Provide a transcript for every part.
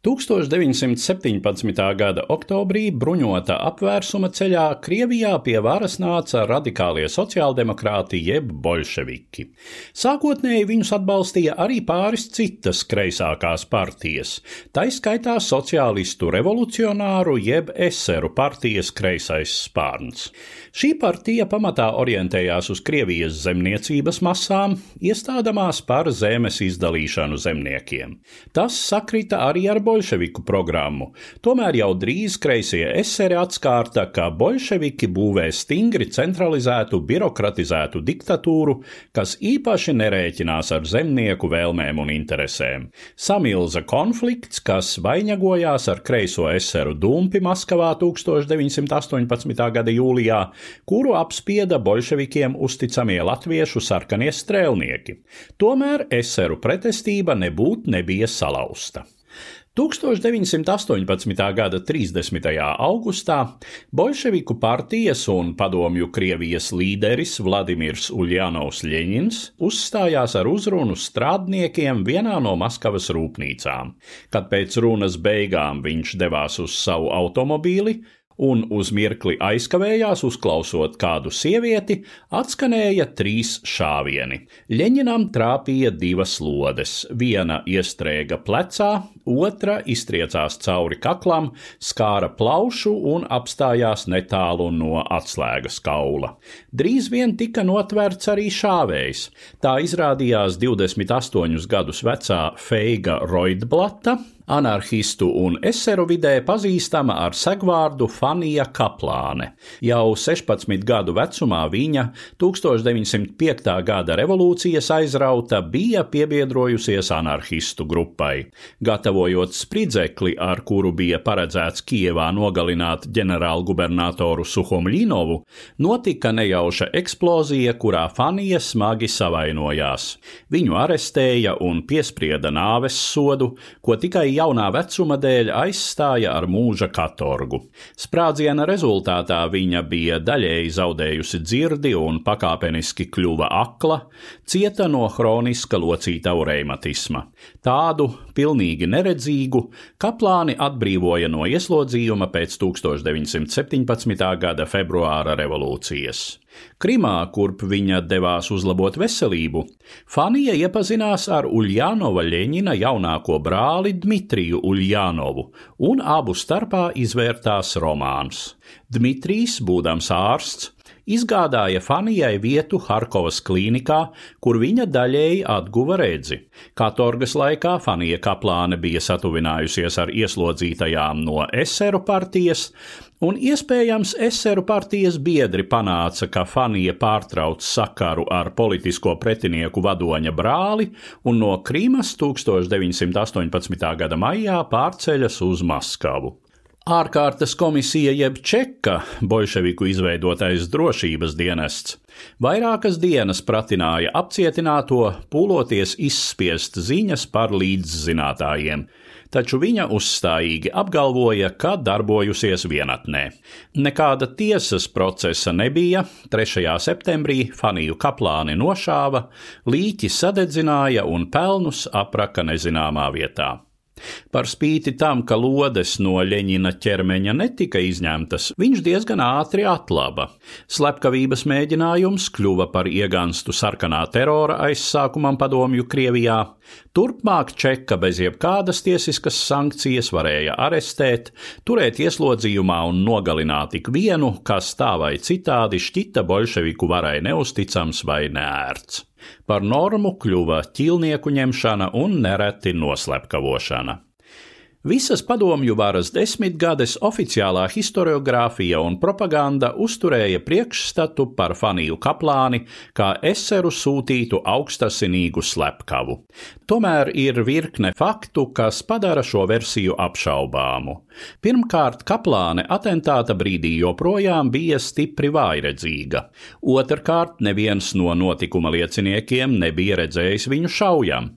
1917. gada oktobrī bruņota apvērsuma ceļā Krievijā pie varas nāca radikālie sociāldemokrāti jeb bolševiki. Sākotnēji viņus atbalstīja arī pāris citas kreisākās partijas, taiskaitā sociālistu revolucionāru jeb eseru partijas kreisais spārns. Šī partija pamatā orientējās uz Krievijas zemniecības masām, iestādamās par zemes izdalīšanu zemniekiem. Tas sakrita arī ar bolševiku programmu. Tomēr jau drīz kreisie eseri atskārta, ka bolševiki būvē stingri centralizētu, birokratizētu diktatūru, kas īpaši nerēķinās ar zemnieku vēlmēm un interesēm. Samilza konflikts, kas vainagojās ar kreiso eseru dumpi Maskavā 1918. gada jūlijā, kuru apspieda bolševikiem uzticamie latviešu sarkanie strēlnieki. Tomēr eseru pretestība nebūtu nebija salauzta. 1918. gada 30. augustā Bolševiku partijas un padomju Krievijas līderis Vladimirs Uljānovs Ļeņins uzstājās ar uzrunu strādniekiem vienā no Maskavas rūpnīcām. Kad pēc runas beigām viņš devās uz savu automobīli, un uz mirkli aizkavējās, uzklausot kādu sievieti, atskanēja trīs šāvieni. Ļeņinam trāpīja divas lodes, viena iestrēga plecā, otra iztriecās cauri kaklam, skāra plaušu un apstājās netālu no atslēgas kaula. Drīz vien tika notverts arī šāvējs. Tā izrādījās 28 gadus vecā Feiga Roidblata, anarchistu un eseru vidē pazīstama ar segvārdu Fanija Kaplāne. Jau 16 gadu vecumā viņa 1905. gada revolūcijas aizrauta bija piebiedrojusies anarchistu grupai. Gatavojot spridzekli, ar kuru bija paredzēts Kievā nogalināt ģenerālgubernatoru Suhomļinovu, notika nejauša eksplozija, kurā Fanija smagi savainojās. Viņu arestēja un piesprieda nāves sodu, ko tikai jaunā vecuma dēļ aizstāja ar mūža katorgu. Sprādziena rezultātā viņa bija daļēji zaudējusi dzirdi un pakāpeniski kļuva akla, cieta no hroniska locītavu reimatisma. Tādu pilnīgi neredzīgu kaplāni atbrīvoja no ieslodzījuma pēc 1917. gada februāra revolūcijas. Krimā, kurp viņa devās uzlabot veselību, Fanija iepazinās ar Uljānova Ļeņina jaunāko brāli Dmitriju Uljānovu, un abu starpā izvērtās romāns. Dmitrijs, būdams ārsts, izgādāja Fanijai vietu Harkovas klīnikā, kur viņa daļēji atguva redzi. Katorgas laikā Fanija Kaplāne bija satuvinājusies ar ieslodzītajām no eseru partijas, un iespējams eseru partijas biedri panāca, ka Fanija pārtrauc sakaru ar politisko pretinieku vadoņa brāli un no Krīmas 1918. gada maijā pārceļas uz Maskavu. Ārkārtas komisija jeb čeka, bolševiku izveidotais drošības dienests, vairākas dienas pratināja apcietināto, pūloties izspiest ziņas par līdzzinātājiem, taču viņa uzstājīgi apgalvoja, ka darbojusies vienatnē. Nekāda tiesas procesa nebija, 3. septembrī Faniju Kaplāni nošāva, līķi sadedzināja un pelnus apraka nezināmā vietā. Par spīti tam, ka lodes no Ļeņina ķermeņa netika izņemtas, viņš diezgan ātri atlaba. Slepkavības mēģinājums kļuva par iegānstu sarkanā terora aizsākumam padomju Krievijā. Turpmāk Čeka bez jebkādas tiesiskas sankcijas varēja arestēt, turēt ieslodzījumā un nogalināt ikvienu, kas tā vai citādi šķita bolševiku varai neusticams vai nērts. Par normu kļuva ķīlnieku ņemšana un nereti noslepkavošana. Visas padomju varas desmitgades oficiālā historiografija un propaganda uzturēja priekšstatu par Faniju Kaplāni kā eseru sūtītu augstasinīgu slepkavu. Tomēr ir virkne faktu, kas padara šo versiju apšaubāmu. Pirmkārt, Kaplāne atentāta brīdī joprojām bija stipri vājredzīga. Otrkārt, neviens no notikuma lieciniekiem nebija redzējis viņu šaujam.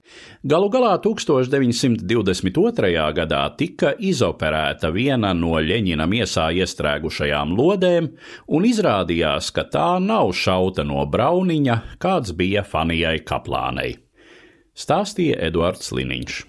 Galu galā 1922. gadā gadā tika izoperēta viena no Ļeņina miesā iestrēgušajām lodēm, un izrādījās, ka tā nav šauta no brauniņa, kāds bija Fanijai Kaplānei. Stāstīja Eduards Liniņš.